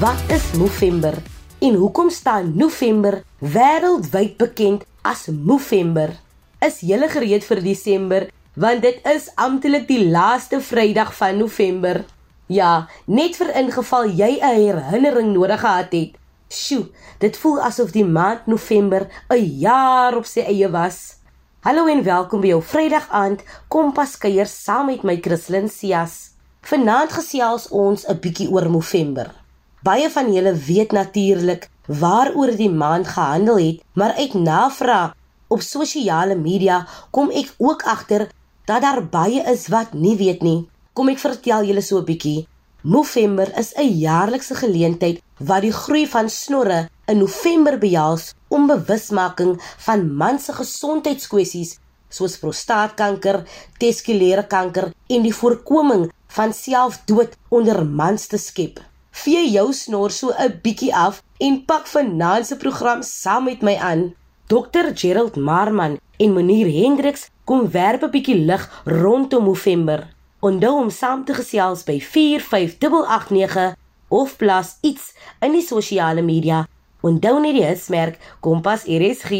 Wat is November? En hoekom staan November wêreldwyd bekend as November? Is jy gereed vir Desember? Want dit is amptelik die laaste Vrydag van November. Ja, net vir ingeval jy 'n herinnering nodig gehad het. Sjoe, dit voel asof die maand November 'n jaar op sy eie was. Hallo en welkom by jou Vrydag aand Kompas kuier saam met my Christlyn Cias. Vanaand gesels ons 'n bietjie oor November. Baie van julle weet natuurlik waaroor die maand gehandel het, maar uit navraag op sosiale media kom ek ook agter dat daar baie is wat nie weet nie. Kom ek vertel julle so 'n bietjie. November is 'n jaarlikse geleentheid wat die groei van snorre in November behels om bewusmaking van man se gesondheidskwessies soos prostaatkanker, teskulêre kanker en die voorkoming van selfdood onder mans te skep. Vee jou snor so 'n bietjie af en pak vanaand se program saam met my aan. Dr Gerald Marman en meneer Hendriks kom werp 'n bietjie lig rondom November. Onthou om saam te gesels by 45889 of plus iets in die sosiale media. Onthou net die hitsmerk Kompas RSG.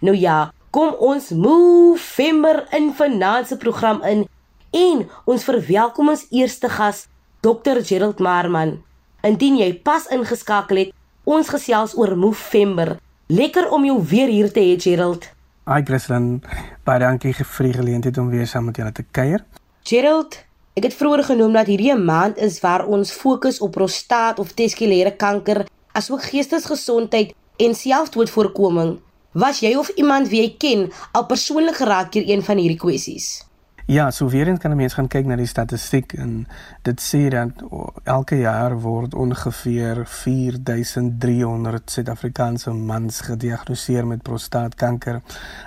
Nou ja, kom ons November in finansie program in en ons verwelkom ons eerste gas Dr Gerald Marman. Indien jy pas ingeskakel het, ons gesels oor November. Lekker om jou weer hier te hê Gerald. Hi Christian, baie dankie vir die geleentheid om weer saam met julle te kuier. Gerald, ek het vroeër genoem dat hierdie 'n maand is waar ons fokus op prostaat of teskulêre kanker, asook geestesgesondheid en selfdoodvoorkoming. Was jy of iemand wie jy ken al persoonlik geraak deur een van hierdie kwessies? Ja, so weer eens kan 'n mens gaan kyk na die statistiek en dit sê dat elke jaar word ongeveer 4300 Suid-Afrikaanse mans gediagnoseer met prostaatkanker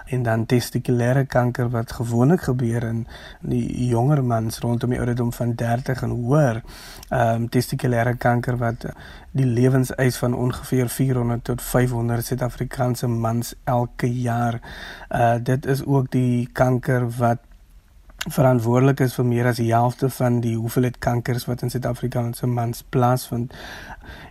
en dan testikulêre kanker wat gewoonlik gebeur in die jonger mans rondom die ouderdom van 30 en hoër. Ehm um, testikulêre kanker wat die lewenseis van ongeveer 400 tot 500 Suid-Afrikaanse mans elke jaar. Uh dit is ook die kanker wat verantwoordelik is vir meer as die helfte van die hoeveelheid kankers wat in Suid-Afrikaanse mans plaasvind.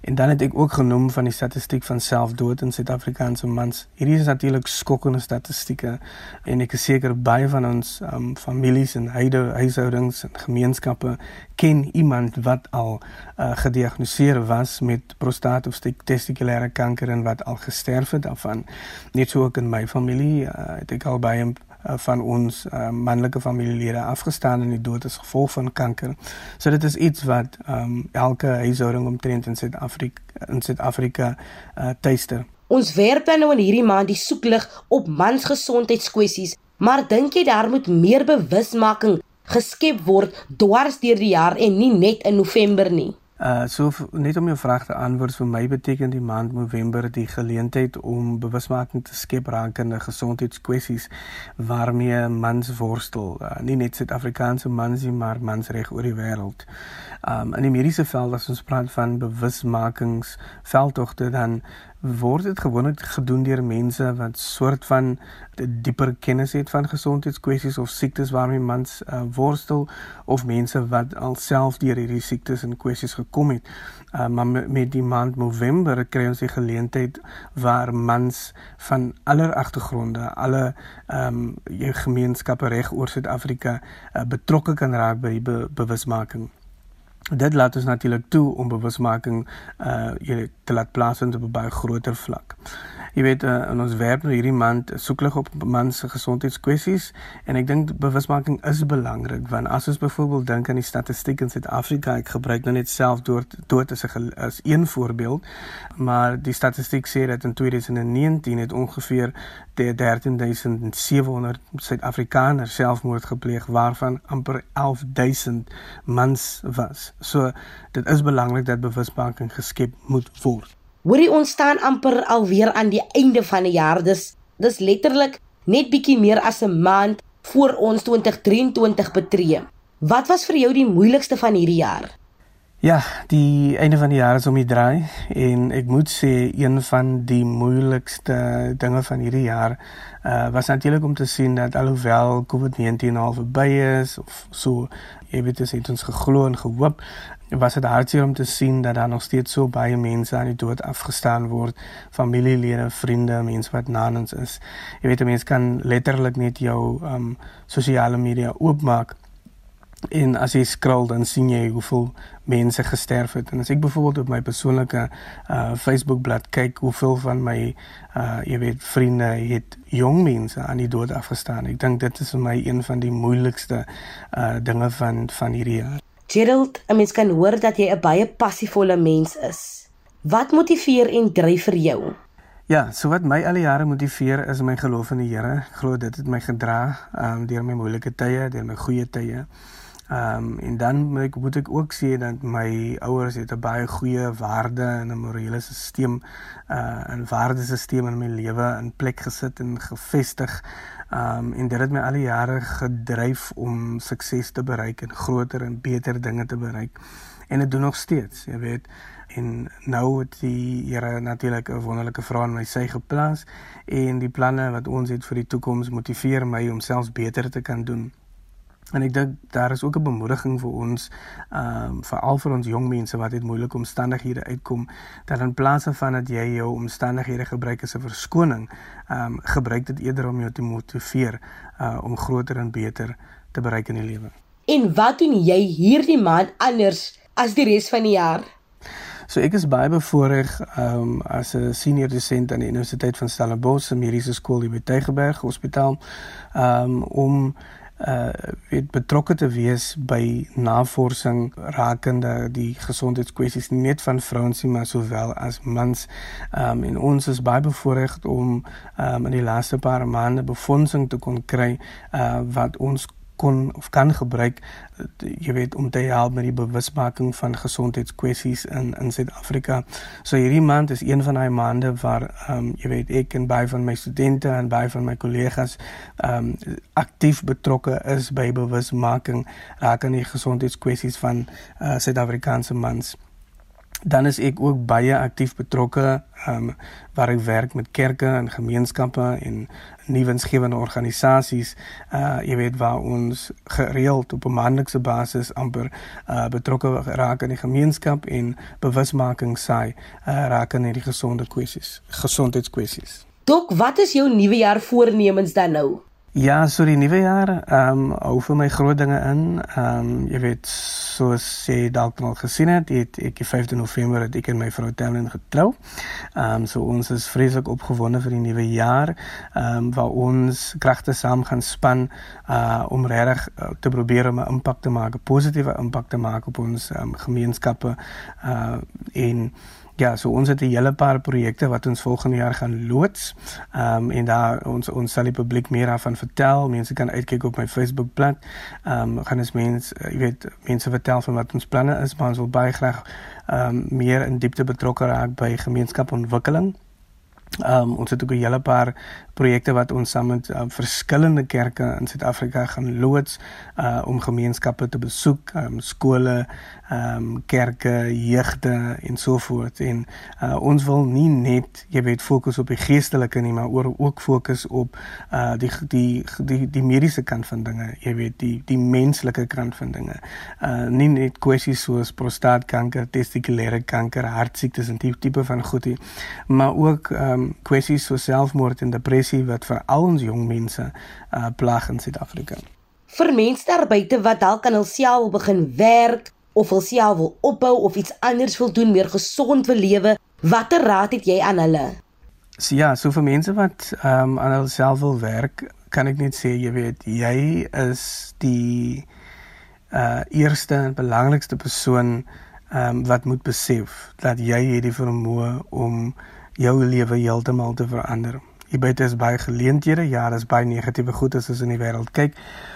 En dan het ek ook genoem van die statistiek van selfdood in Suid-Afrikaanse mans. Hierdie is natuurlik skokkende statistieke en ek is seker baie van ons um, families en huishoudings en gemeenskappe ken iemand wat al uh, gediagnoseer was met prostaat of testikulêre kanker en wat al gesterf het daarvan. Net so ook in my familie uh, het ek al baie van ons uh, manlike familielede afgestaan in die dood as gevolg van kanker. So dit is iets wat um, elke huishouding omtrent in Suid-Afrika in Suid-Afrika uh, tuister. Ons werp nou in hierdie maand die soeklig op mansgesondheidskwessies, maar dink jy daar moet meer bewusmaking geskep word dwars deur die jaar en nie net in November nie? Uh so net om jou vraag te antwoord vir my beteken die maand November die geleentheid om bewusmaking te skep rakende gesondheidskwessies waarmee mans worstel, uh, nie net Suid-Afrikaanse mans nie, maar mans reg oor die wêreld. Um in die mediese veld as ons praat van bewusmakingsveldtogte dan word dit gewoonlik gedoen deur mense wat soort van dieper kennis het van gesondheidskwessies of siektes waarmee mans uh, worstel of mense wat alself deur hierdie siektes en kwessies gekom het. Uh, maar met die maand November kry ons die geleentheid waar mans van aller agtergronde, alle ehm um, gemeenskappe reg oor Suid-Afrika uh, betrokke kan raak by die be bewusmaking dit laat ons natuurlik toe om bewusmaking uh jy te laat plaasvind op 'n baie groter vlak. Jy weet uh, ons werk nou hierdie maand soeklig op mans se gesondheidskwessies en ek dink bewusmaking is belangrik want as ons byvoorbeeld dink aan die statistiek in Suid-Afrika, ek gebruik nou net self dood dood as 'n as een voorbeeld, maar die statistiek sê dat in 2019 het ongeveer 13700 Suid-Afrikaners selfmoord gepleeg waarvan amper 11000 mans was. So dit is belangrik dat bewusmaking geskep moet word. Hoorie ons staan amper alweer aan die einde van die jaar. Dis dis letterlik net bietjie meer as 'n maand voor ons 2023 betree. Wat was vir jou die moeilikste van hierdie jaar? Ja, die einde van die jaar is om die draai en ek moet sê een van die moeilikste dinge van hierdie jaar uh, was natuurlik om te sien dat alhoewel COVID-19 al verby is of so jy weet dit het ons geglo en gehoop was dit hartseer om te sien dat daar nog steeds so baie mense aan die dood afgestaan word, familielede, vriende, mense wat nanens is. Jy weet, mense kan letterlik net jou um sosiale media oopmaak en as jy skrol dan sien jy hoeveel mense gesterf het. En as ek byvoorbeeld op my persoonlike uh Facebook bladsy kyk hoeveel van my uh jy weet vriende het jong mense aan die dood afgestaan. Ek dink dit is vir my een van die moeilikste uh dinge van van hierdie jaar Gerald, 'n mens kan hoor dat jy 'n baie passievolle mens is. Wat motiveer en dryf vir jou? Ja, so wat my al die jare motiveer is my geloof in die Here. Glo dit het my gedra um, deur my moeilike tye, deur my goeie tye. Ehm um, en dan moet ek, moet ek ook sê dat my ouers het 'n baie goeie waarde en 'n morele stelsel uh 'n waardesisteem in my lewe in plek gesit en gevestig. Ehm um, en dit het my al die jare gedryf om sukses te bereik en groter en beter dinge te bereik. En dit doen nog steeds, jy weet. En nou het die Here natuurlik 'n wonderlike vrou in my sy geplaas en die planne wat ons het vir die toekoms motiveer my om selfs beter te kan doen. En ek dink daar is ook 'n bemoediging vir ons, ehm um, veral vir ons jong mense wat uit moeilike omstandighede uitkom, dat in plaas van dat jy jou omstandighede gebruik as 'n verskoning, ehm um, gebruik dit eerder om jou te motiveer uh om groter en beter te bereik in die lewe. En wat doen jy hierdie maand anders as die res van die jaar? So ek is baie bevoorreg um as 'n senior dosent aan die Universiteit van Stellenbosch, 'n mediese skool hier by Tygerberg Hospitaal, um om uh weet betrokke te wees by navorsing rakende die gesondheidskwessies nie net van vrouens nie maar sowel as mans. Um en ons is baie bevoorreg om um in die laaste paar maande befondsing te kon kry uh wat ons kon of kan gebruik jy weet om te help met die bewusmaking van gesondheidskwessies in in Suid-Afrika. So hierdie maand is een van daai maande waar ehm um, jy weet ek en baie van my studente en baie van my kollegas ehm um, aktief betrokke is by bewusmaking rakende die gesondheidskwessies van uh, Suid-Afrikaanse mans dan is ek ook baie aktief betrokke um waar ek werk met kerke en gemeenskappe en nuwensgewende organisasies uh jy weet waar ons gereeld op 'n maandelikse basis amper uh betrokke raak in die gemeenskap en bewusmaking saai uh raak in die gesonde kwessies gesondheidskwessies. Dok wat is jou nuwe jaar voornemens dan nou Ja, so die nuwe jaar, ehm um, hou vir my groot dinge in. Ehm um, jy weet, soos jy dalk al gesien het, het ek die 5de November het ek en my vrou Tamlin getrou. Ehm um, so ons is vreeslik opgewonde vir die nuwe jaar, ehm um, waar ons kragte saam gaan span uh om regtig uh, te probeer om 'n impak te maak, 'n positiewe impak te maak op ons um, gemeenskappe uh en Ja, so ons het 'n hele paar projekte wat ons volgende jaar gaan loods. Ehm um, en daar ons ons sal die publiek meer daarvan vertel. Mense kan uitkyk op my Facebook bladsy. Ehm um, gaan ons mense, uh, jy weet, mense vertel van wat ons planne is, maar ons wil baie graag ehm um, meer in diepte betrokke raak by gemeenskapontwikkeling. Ehm um, ons het ook 'n hele paar projekte wat ons saam met uh, verskillende kerke in Suid-Afrika gaan loods uh om gemeenskappe te besoek, um, skole, ehm um, kerke, jeugde en so voort. En uh ons wil nie net, jy weet, fokus op die geestelike nie, maar oor ook fokus op uh die die die die mediese kant van dinge, jy weet, die die menslike kant van dinge. Uh nie net kwessies soos prostaatkanker, testikulêre kanker, hartsiektes en tipe tipe van goedie, maar ook ehm um, kwessies soos selfmoord en depressie wat vir al ons jong mense uh plaag in Suid-Afrika. Vir mense daar buite wat dalk aan hulself begin werk of hulself wil opbou of iets anders wil doen, meer gesond wil lewe, watter raad het jy aan hulle? So, ja, so vir mense wat ehm um, aan hulself wil werk, kan ek net sê jy weet, jy is die uh eerste en belangrikste persoon ehm um, wat moet besef dat jy hierdie vermoë om jou lewe heeltemal te verander. Hier buite is baie geleenthede, ja, daar is baie negatiewe goed as ons in die wêreld kyk,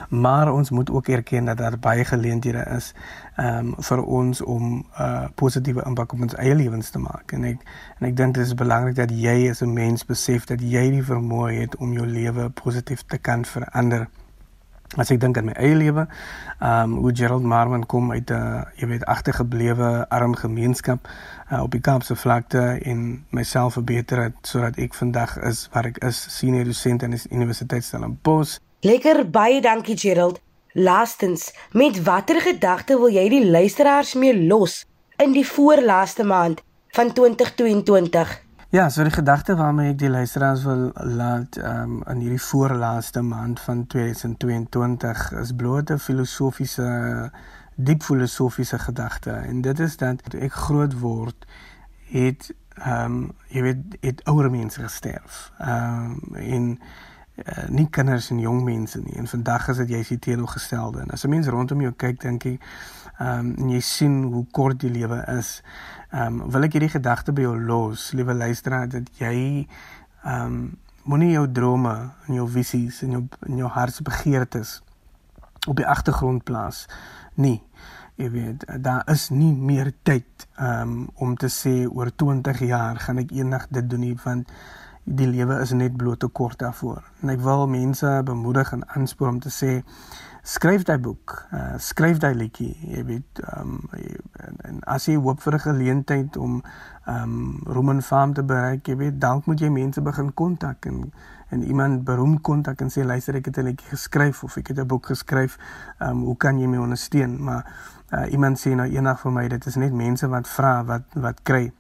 maar ons moet ook erken dat daar baie geleenthede is um vir ons om 'n uh, positiewe impak op ons eie lewens te maak. En ek en ek dink dit is belangrik dat jy as 'n mens besef dat jy die vermoë het om jou lewe positief te kan verander. As ek dink aan my eie lewe, ehm um, hoe Gerald Marvin kom uit 'n jy weet agtergeblewe arm gemeenskap uh, op die Kaapse vlakte en myself verbeter het sodat ek vandag is waar ek is, senior dosent aan die Universiteit Stellenbosch. Lekker baie dankie Gerald. Laastens, met watter gedagte wil jy die luisteraars mee los in die voorlaaste maand van 2022? Ja, so die gedagte waarmee ek die luisteraars wil laat um, in hierdie voorlaaste maand van 2022 is bloot 'n filosofiese diep filosofiese gedagte en dit is dat toe ek groot word het ehm um, jy weet het ouer mense gesterf. Ehm um, en uh, nie kinders en jong mense nie. En vandag is dit jy is teenoorgestelde. En as 'n mens rondom jou kyk dink ek ehm um, en jy sien hoe kort die lewe is. Ehm um, wil ek hierdie gedagte by jou los, liewe luisteraar, dat jy ehm um, moenie jou drome en jou visies en jou en jou hartsbegeertes op die agtergrond plaas nie. Jy weet, daar is nie meer tyd um, om te sê oor 20 jaar gaan ek eendag dit doen nie want die lewe is net bloot te kort daarvoor. En ek wil mense bemoedig en aanspoor om te sê skryf daai boek, uh, skryf daai liedjie, jy weet, um, en, en as jy hoop vir 'n geleentheid om um, roem en faam te bereik, jy weet, dalk moet jy mense begin kontak en en iemand beroemd kontak en sê luister ek het 'n liedjie geskryf of ek het 'n boek geskryf, ehm um, hoe kan jy my ondersteun? Maar uh, iemand sê nou eendag vir my dit is net mense wat vra wat wat kry.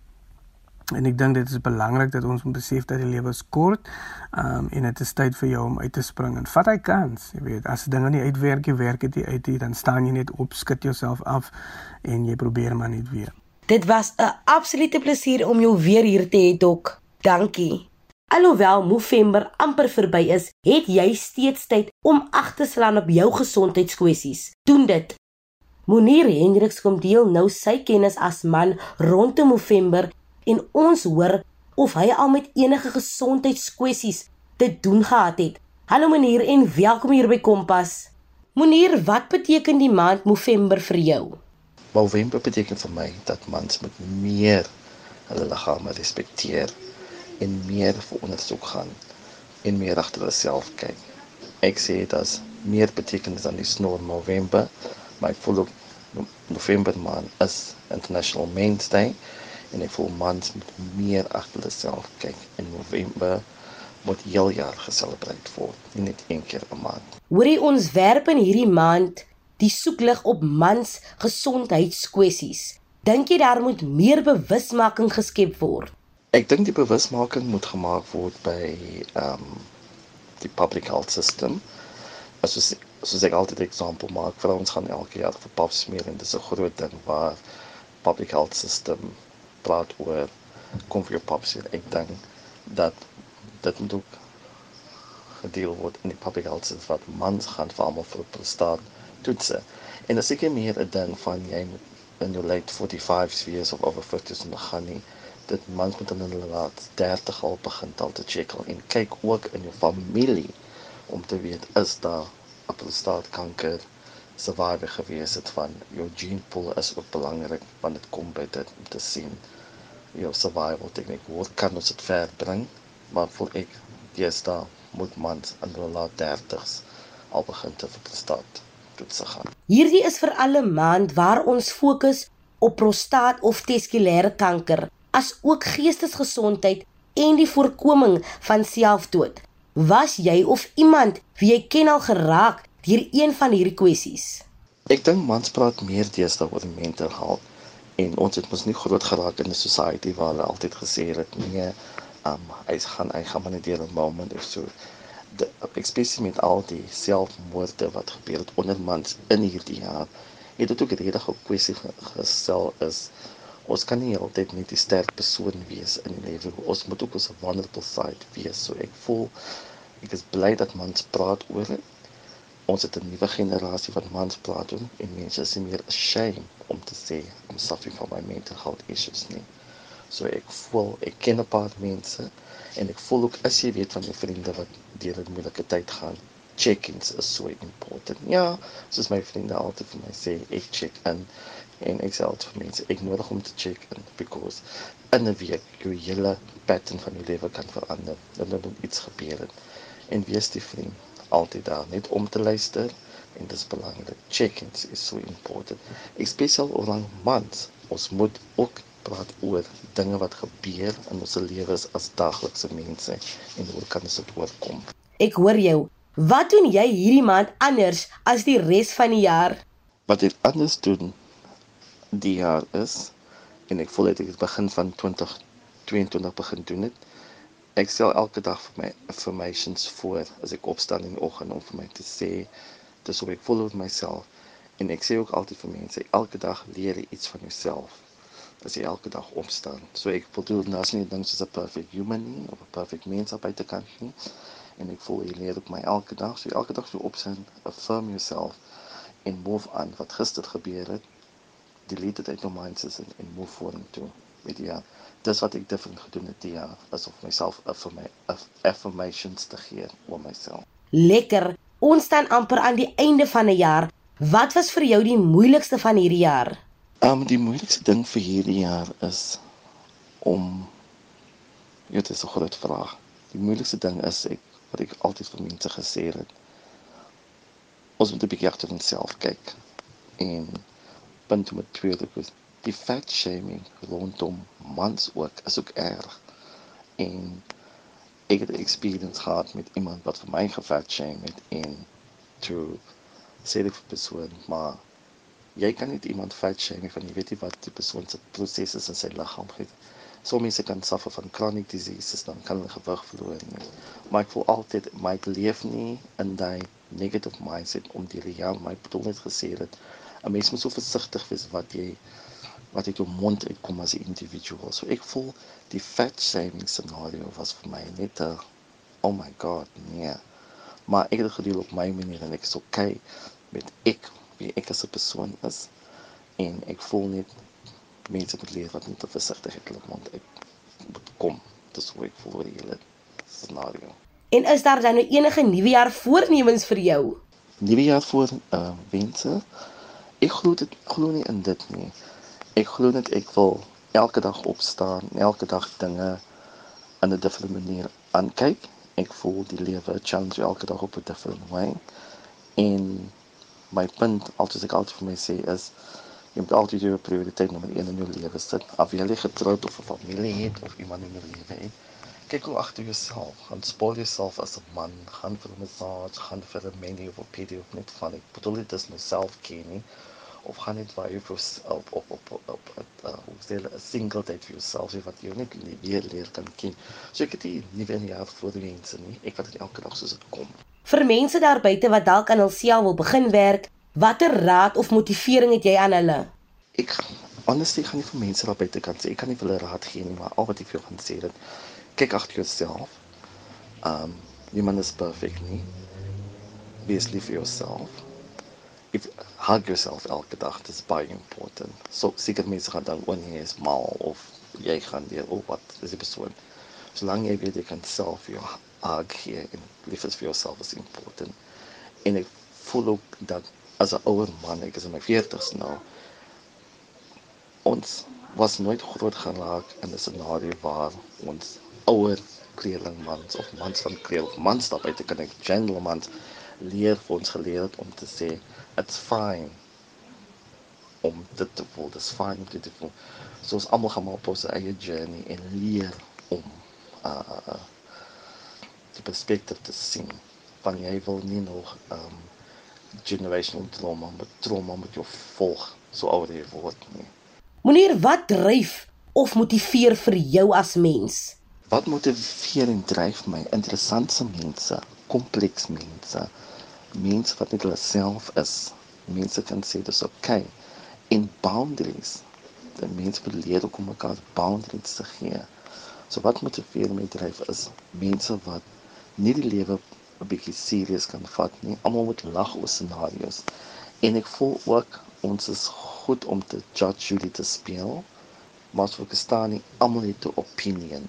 En ek dink dit is belangrik dat ons moet besef dat die lewe is kort. Ehm um, en dit is tyd vir jou om uit te spring en vat hy kans. Jy weet, as dinge nie uitwerk nie, werk dit uit nie, dan staan jy net op, skud jouself af en jy probeer maar net weer. Dit was 'n absolute plesier om jou weer hier te hê, Dok. Dankie. Alhoewel November amper verby is, het jy steeds tyd om ag te slaan op jou gesondheidskwessies. Doen dit. Monier Hendriks kom deel nou sy kennis as man rondom November en ons hoor of hy al met enige gesondheidskwessies te doen gehad het. Hallo Monier en welkom hier by Kompas. Monier, wat beteken die maand November vir jou? November beteken vir my dat mans met meer hulle liggame respekteer en meer vir ondersoek gaan en meer agter hulself kyk. Ek sê dit as meer betekenis aan die snor November, my voel op November maand is International Men's Day en ek voel mans moet meer agter hulself kyk in November moet heel jaar geselebreer word, nie net een keer 'n maand. Hoorie ons werp in hierdie maand die soeklig op mans gesondheidskwessies. Dink jy daar moet meer bewusmaking geskep word? Ek dink die bewusmaking moet gemaak word by ehm um, die public health system. As ons soos ek altyd 'n voorbeeld maak, vir ons gaan elke jaar vir pap smeer en dis 'n groot ding waar public health system praat oor kom vir jou pap smeer. Ek dink dat dit moet ook gedeel word in die public health system wat mans gaan vir almal vir prostaat toetse. En as ek meer 'n ding van jy moet in jou late 45s wees of over 50s en gaan nie dit mans moet in hulle laat 30 al begin al te check en kyk ook in jou familie om te weet is daar 'n prostaatkanker survivor gewees het van jou gene pool is ook belangrik want dit kom by dit om te sien jou survival tegniek hoe kan ons dit ver bring? Maar vir ek daar moet mans in hulle laat 30s al begin te vir prostaat toets gaan. Hierdie is vir alle maand waar ons fokus op prostaat of teskulêre kanker as ook geestesgesondheid en die voorkoming van selfdood. Was jy of iemand wie jy ken al geraak deur een van hierdie kwessies? Ek dink mans praat meer deesdae oor mental health en ons het mos nie groot geraak in 'n society waar hulle altyd gesê het nee, um hy gaan hy gaan maar net deur 'n moment of so. Die spesifiek met al die selfmoorde wat gebeur het onder mans in hierdie jaar, het dit ook 'n redelike kwessie gestel is ons kan nie altyd net die sterk persoon wees in die lewe. Ons moet ook ons vulnerable side wees. So ek voel ek is bly dat mans praat oor dit. Ons het 'n nuwe generasie wat mans praat oor en mense is meer ashamed om te sê I'm suffering from my mental health issues nie. So ek voel ek ken 'n paar mense en ek voel ook as jy weet van jou vriende wat deur 'n moeilike tyd gaan, check-ins is so important. Ja, soos my vriende altyd vir my sê, ek check in en ek sê altyd vir mense ek nodig om te check in because in 'n week jou hele pattern van jou lewe kan verander dan iets gebeur het. En wees die vriend altyd daar net om te luister en dit is belangrik check-ins is so important. Especially oor lang maand ons moet ook praat oor dinge wat gebeur in ons lewens as daglikse mense en hoe kan ons dit oorkom? Ek hoor jou. Wat doen jy hierdie maand anders as die res van die jaar? Wat ek anders doen die jaar is en ek voel dit ek begin van 2022 begin doen dit. Ek stel elke dag vir my affirmations voor as ek opstaan in die oggend om vir my te sê dis hoe ek voel oor myself en ek sê ook altyd vir mense elke dag leer jy iets van jouself as jy elke dag opstaan. So ek bedoel daar's nie ding soos 'n perfect human nie of 'n perfect mens op buitekant nie en ek voel jy leer op my elke dag. So elke dag so opstaan, affirm yourself en move on wat gister gebeur het. Delete dit uit jou mind en, en move vorentoe met die jaar. Dis wat ek different gedoen het die jaar asof myself vir my affirmations te gee oor myself. Lekker. Ons staan amper aan die einde van 'n jaar. Wat was vir jou die moeilikste van hierdie jaar? Um die moeilikste ding vir hierdie jaar is om Ja, dit is 'n groot vraag. Die moeilikste ding is ek wat ek altyd vir mense gesê het. Ons moet 'n bietjie agter onsself kyk. En punt met tweede is die fat shaming rondom mans ook is ook erg. En ek het 'n experience gehad met iemand wat vir my gefat shame het en to sê dit vir persoon maar jy kan nie iemand fat shame van jy weet nie wat die persoon se prosesse in sy liggaam het Sommige mense kan suffer van chronic diseases dan kan hulle gewig verloor nie. Maar ek voel altyd my leef nie in daai negative mindset om die reël my bedoel net gesê het 'n mens moet so versigtig wees wat jy wat uit jou mond uitkom as 'n individual. So ek voel die fat shaming scenario was vir my net 'n oh my god, nee. Maar ek het dit gedeel op my manier en ek is okay met ek wie ek as 'n persoon is en ek voel net mense moet leer wat net versigtig het hulle mond uit moet kom. Dis hoe ek voel die hele scenario. En is daar dan nou enige nuwe jaar voornemens vir jou? Nuwe jaar voor uh wense. Ek glo dit glo nie in dit nie. Ek glo net ek wil elke dag opstaan, elke dag dinge in 'n different manier aankyk. Ek voel die lewe challenge elke dag op 'n different way. En my punt altyd ek altyd vir my sê is jy moet altyd jou prioriteit nommer 1 in jou lewe sit. Of jy getroud of 'n familie het of iemand in jou lewe het. Kyk hoe agter jouself. Gaan spoil jouself as 'n man. Gaan vir 'n massage, gaan vir 'n menu of 'n pedi of net van ek bedoel dit is nou self-care of gaan net vir op op op op op uh, hoe sê jy 'n single date vir jouself wat jy net weer leer kan ken. So ek het die nuwe jaar voor die mense nie. Ek wat dit elke dag soos dit kom. Vir mense daar buite wat dalk aan hulself wil begin werk, Watter raad of motivering het jy aan hulle? Ek honestly gaan nie vir mense daar buite kan sê ek kan nie vir hulle raad gee nie, maar al wat ek vir jou gaan sê is kyk agter jouself. Um niemand is perfect nie. Be lief vir jouself. If hug yourself elke dag, dit is baie important. So seker mense gaan dan wanneer jy is mal of jy gaan weer oh wat is die persoon. Solank jy weet jy kan self jou hug gee en lief is vir jouself is important. En ek voel ook dat as 'n ouer man, ek is in my 40's nou. Ons was nooit groot geraak in 'n scenario waar ons ouer kleerlingmans of mans van kleur of mans daar buite kan ek gentlemen leer vir ons geleer het om te sê it's fine om dit te voel, it's fine om dit te voel. So ons almal gaan maar op ons eie journey en leer om uh die perspektief te sien van jy wil nie nog um generational trauma, met trauma met jou volg so ouer jy word nie. Meneer, wat dryf of motiveer vir jou as mens? Wat motiveer en dryf my? Interessante mense, kompleks mense, mense wat net hulle self is. Mense kan sê dis okay in boundaries. Die mense moet leer om mekaar boundaries te gee. So wat motiveer my dryf is mense wat nie die lewe 'n bietjie serieus kan vat nie. Almal moet lag oor scenario's. En ek voel ook ons is goed om te judge jullie te speel. Maar ons verstaan nie almal het 'n opinion.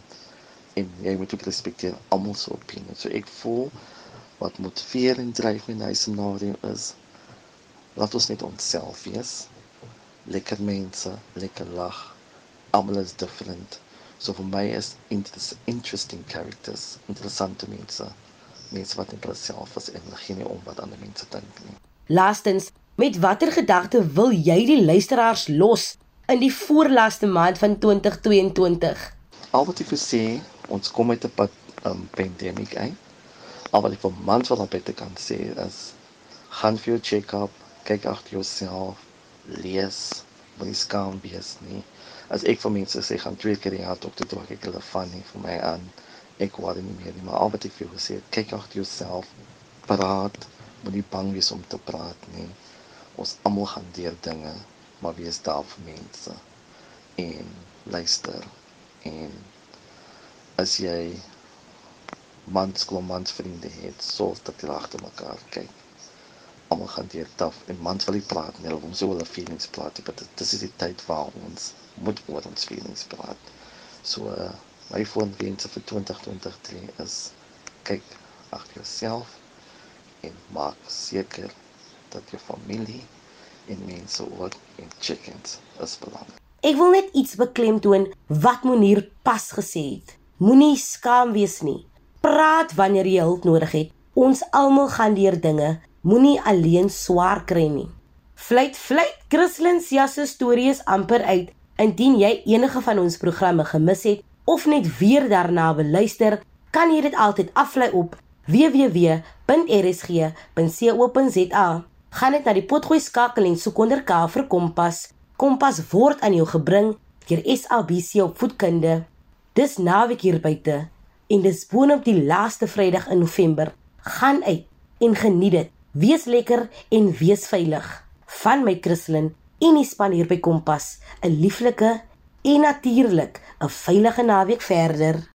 En jy moet ook respekteer almal se opinie. So ek voel wat motiveer en dryf my in 'n scenario is laat ons net onsself wees. Lekker mense, lekker lag. Almal is different. So vir my is interesting characters, interessante mense mense wat net self is en geen nie om wat ander mense dink nie. Laastens, met watter gedagte wil jy die luisteraars los in die voorlaaste maand van 2022? Al wat ek wil sê, ons kom uit 'n um, pandemie uit. Al wat ek vir mans wil op te kan sê is gaan vir jou check-up, kyk agter jouself, lees, moenie skaam wees nie. As ek vir mense sê gaan twee keer die jaar dokter toe, ek hulle van nie vir my aan. Ek wou nie meer nie, maar al wat ek vir jou sê, kyk agter jouself, praat, moenie bang wees om te praat nie. Ons almal gaan deur dinge, maar wees daar vir mense. En luister en as jy mans kom mans vriende het, sorg dat jy agter mekaar kyk. Almal gaan deur taaf en mans wil nie praat nie, hulle wil so hulle feelings praat, maar dit is die tyd waar ons moet oor ons feelings praat. So uh, my voorwense vir 2023 is kyk agter jouself en maak seker dat jou familie en mense ook in chickens is belangrik. Ek wil net iets beklemtoon wat Monier pas gesê het. Moenie skaam wees nie. Praat wanneer jy hulp nodig het. Ons almal gaan deur dinge. Moenie alleen swaar kry nie. Fluit fluit. Christlyn se storie is amper uit. Indien jy enige van ons programme gemis het of net weer daarna wil luister, kan jy dit altyd aflaai op www.rsg.co.za. Gaan net na die potgooi skakel en soek onder K vir Kompas. Kompas word aan jou gebring deur SABC opvoedkunde. Dis naweek hier buite en dis boonop die laaste Vrydag in November. Gaan uit en geniet dit. Wees lekker en wees veilig. Van my Christlyn en die span hier by Kompas, 'n lieflike en natuurlik 'n veilige naweek verder.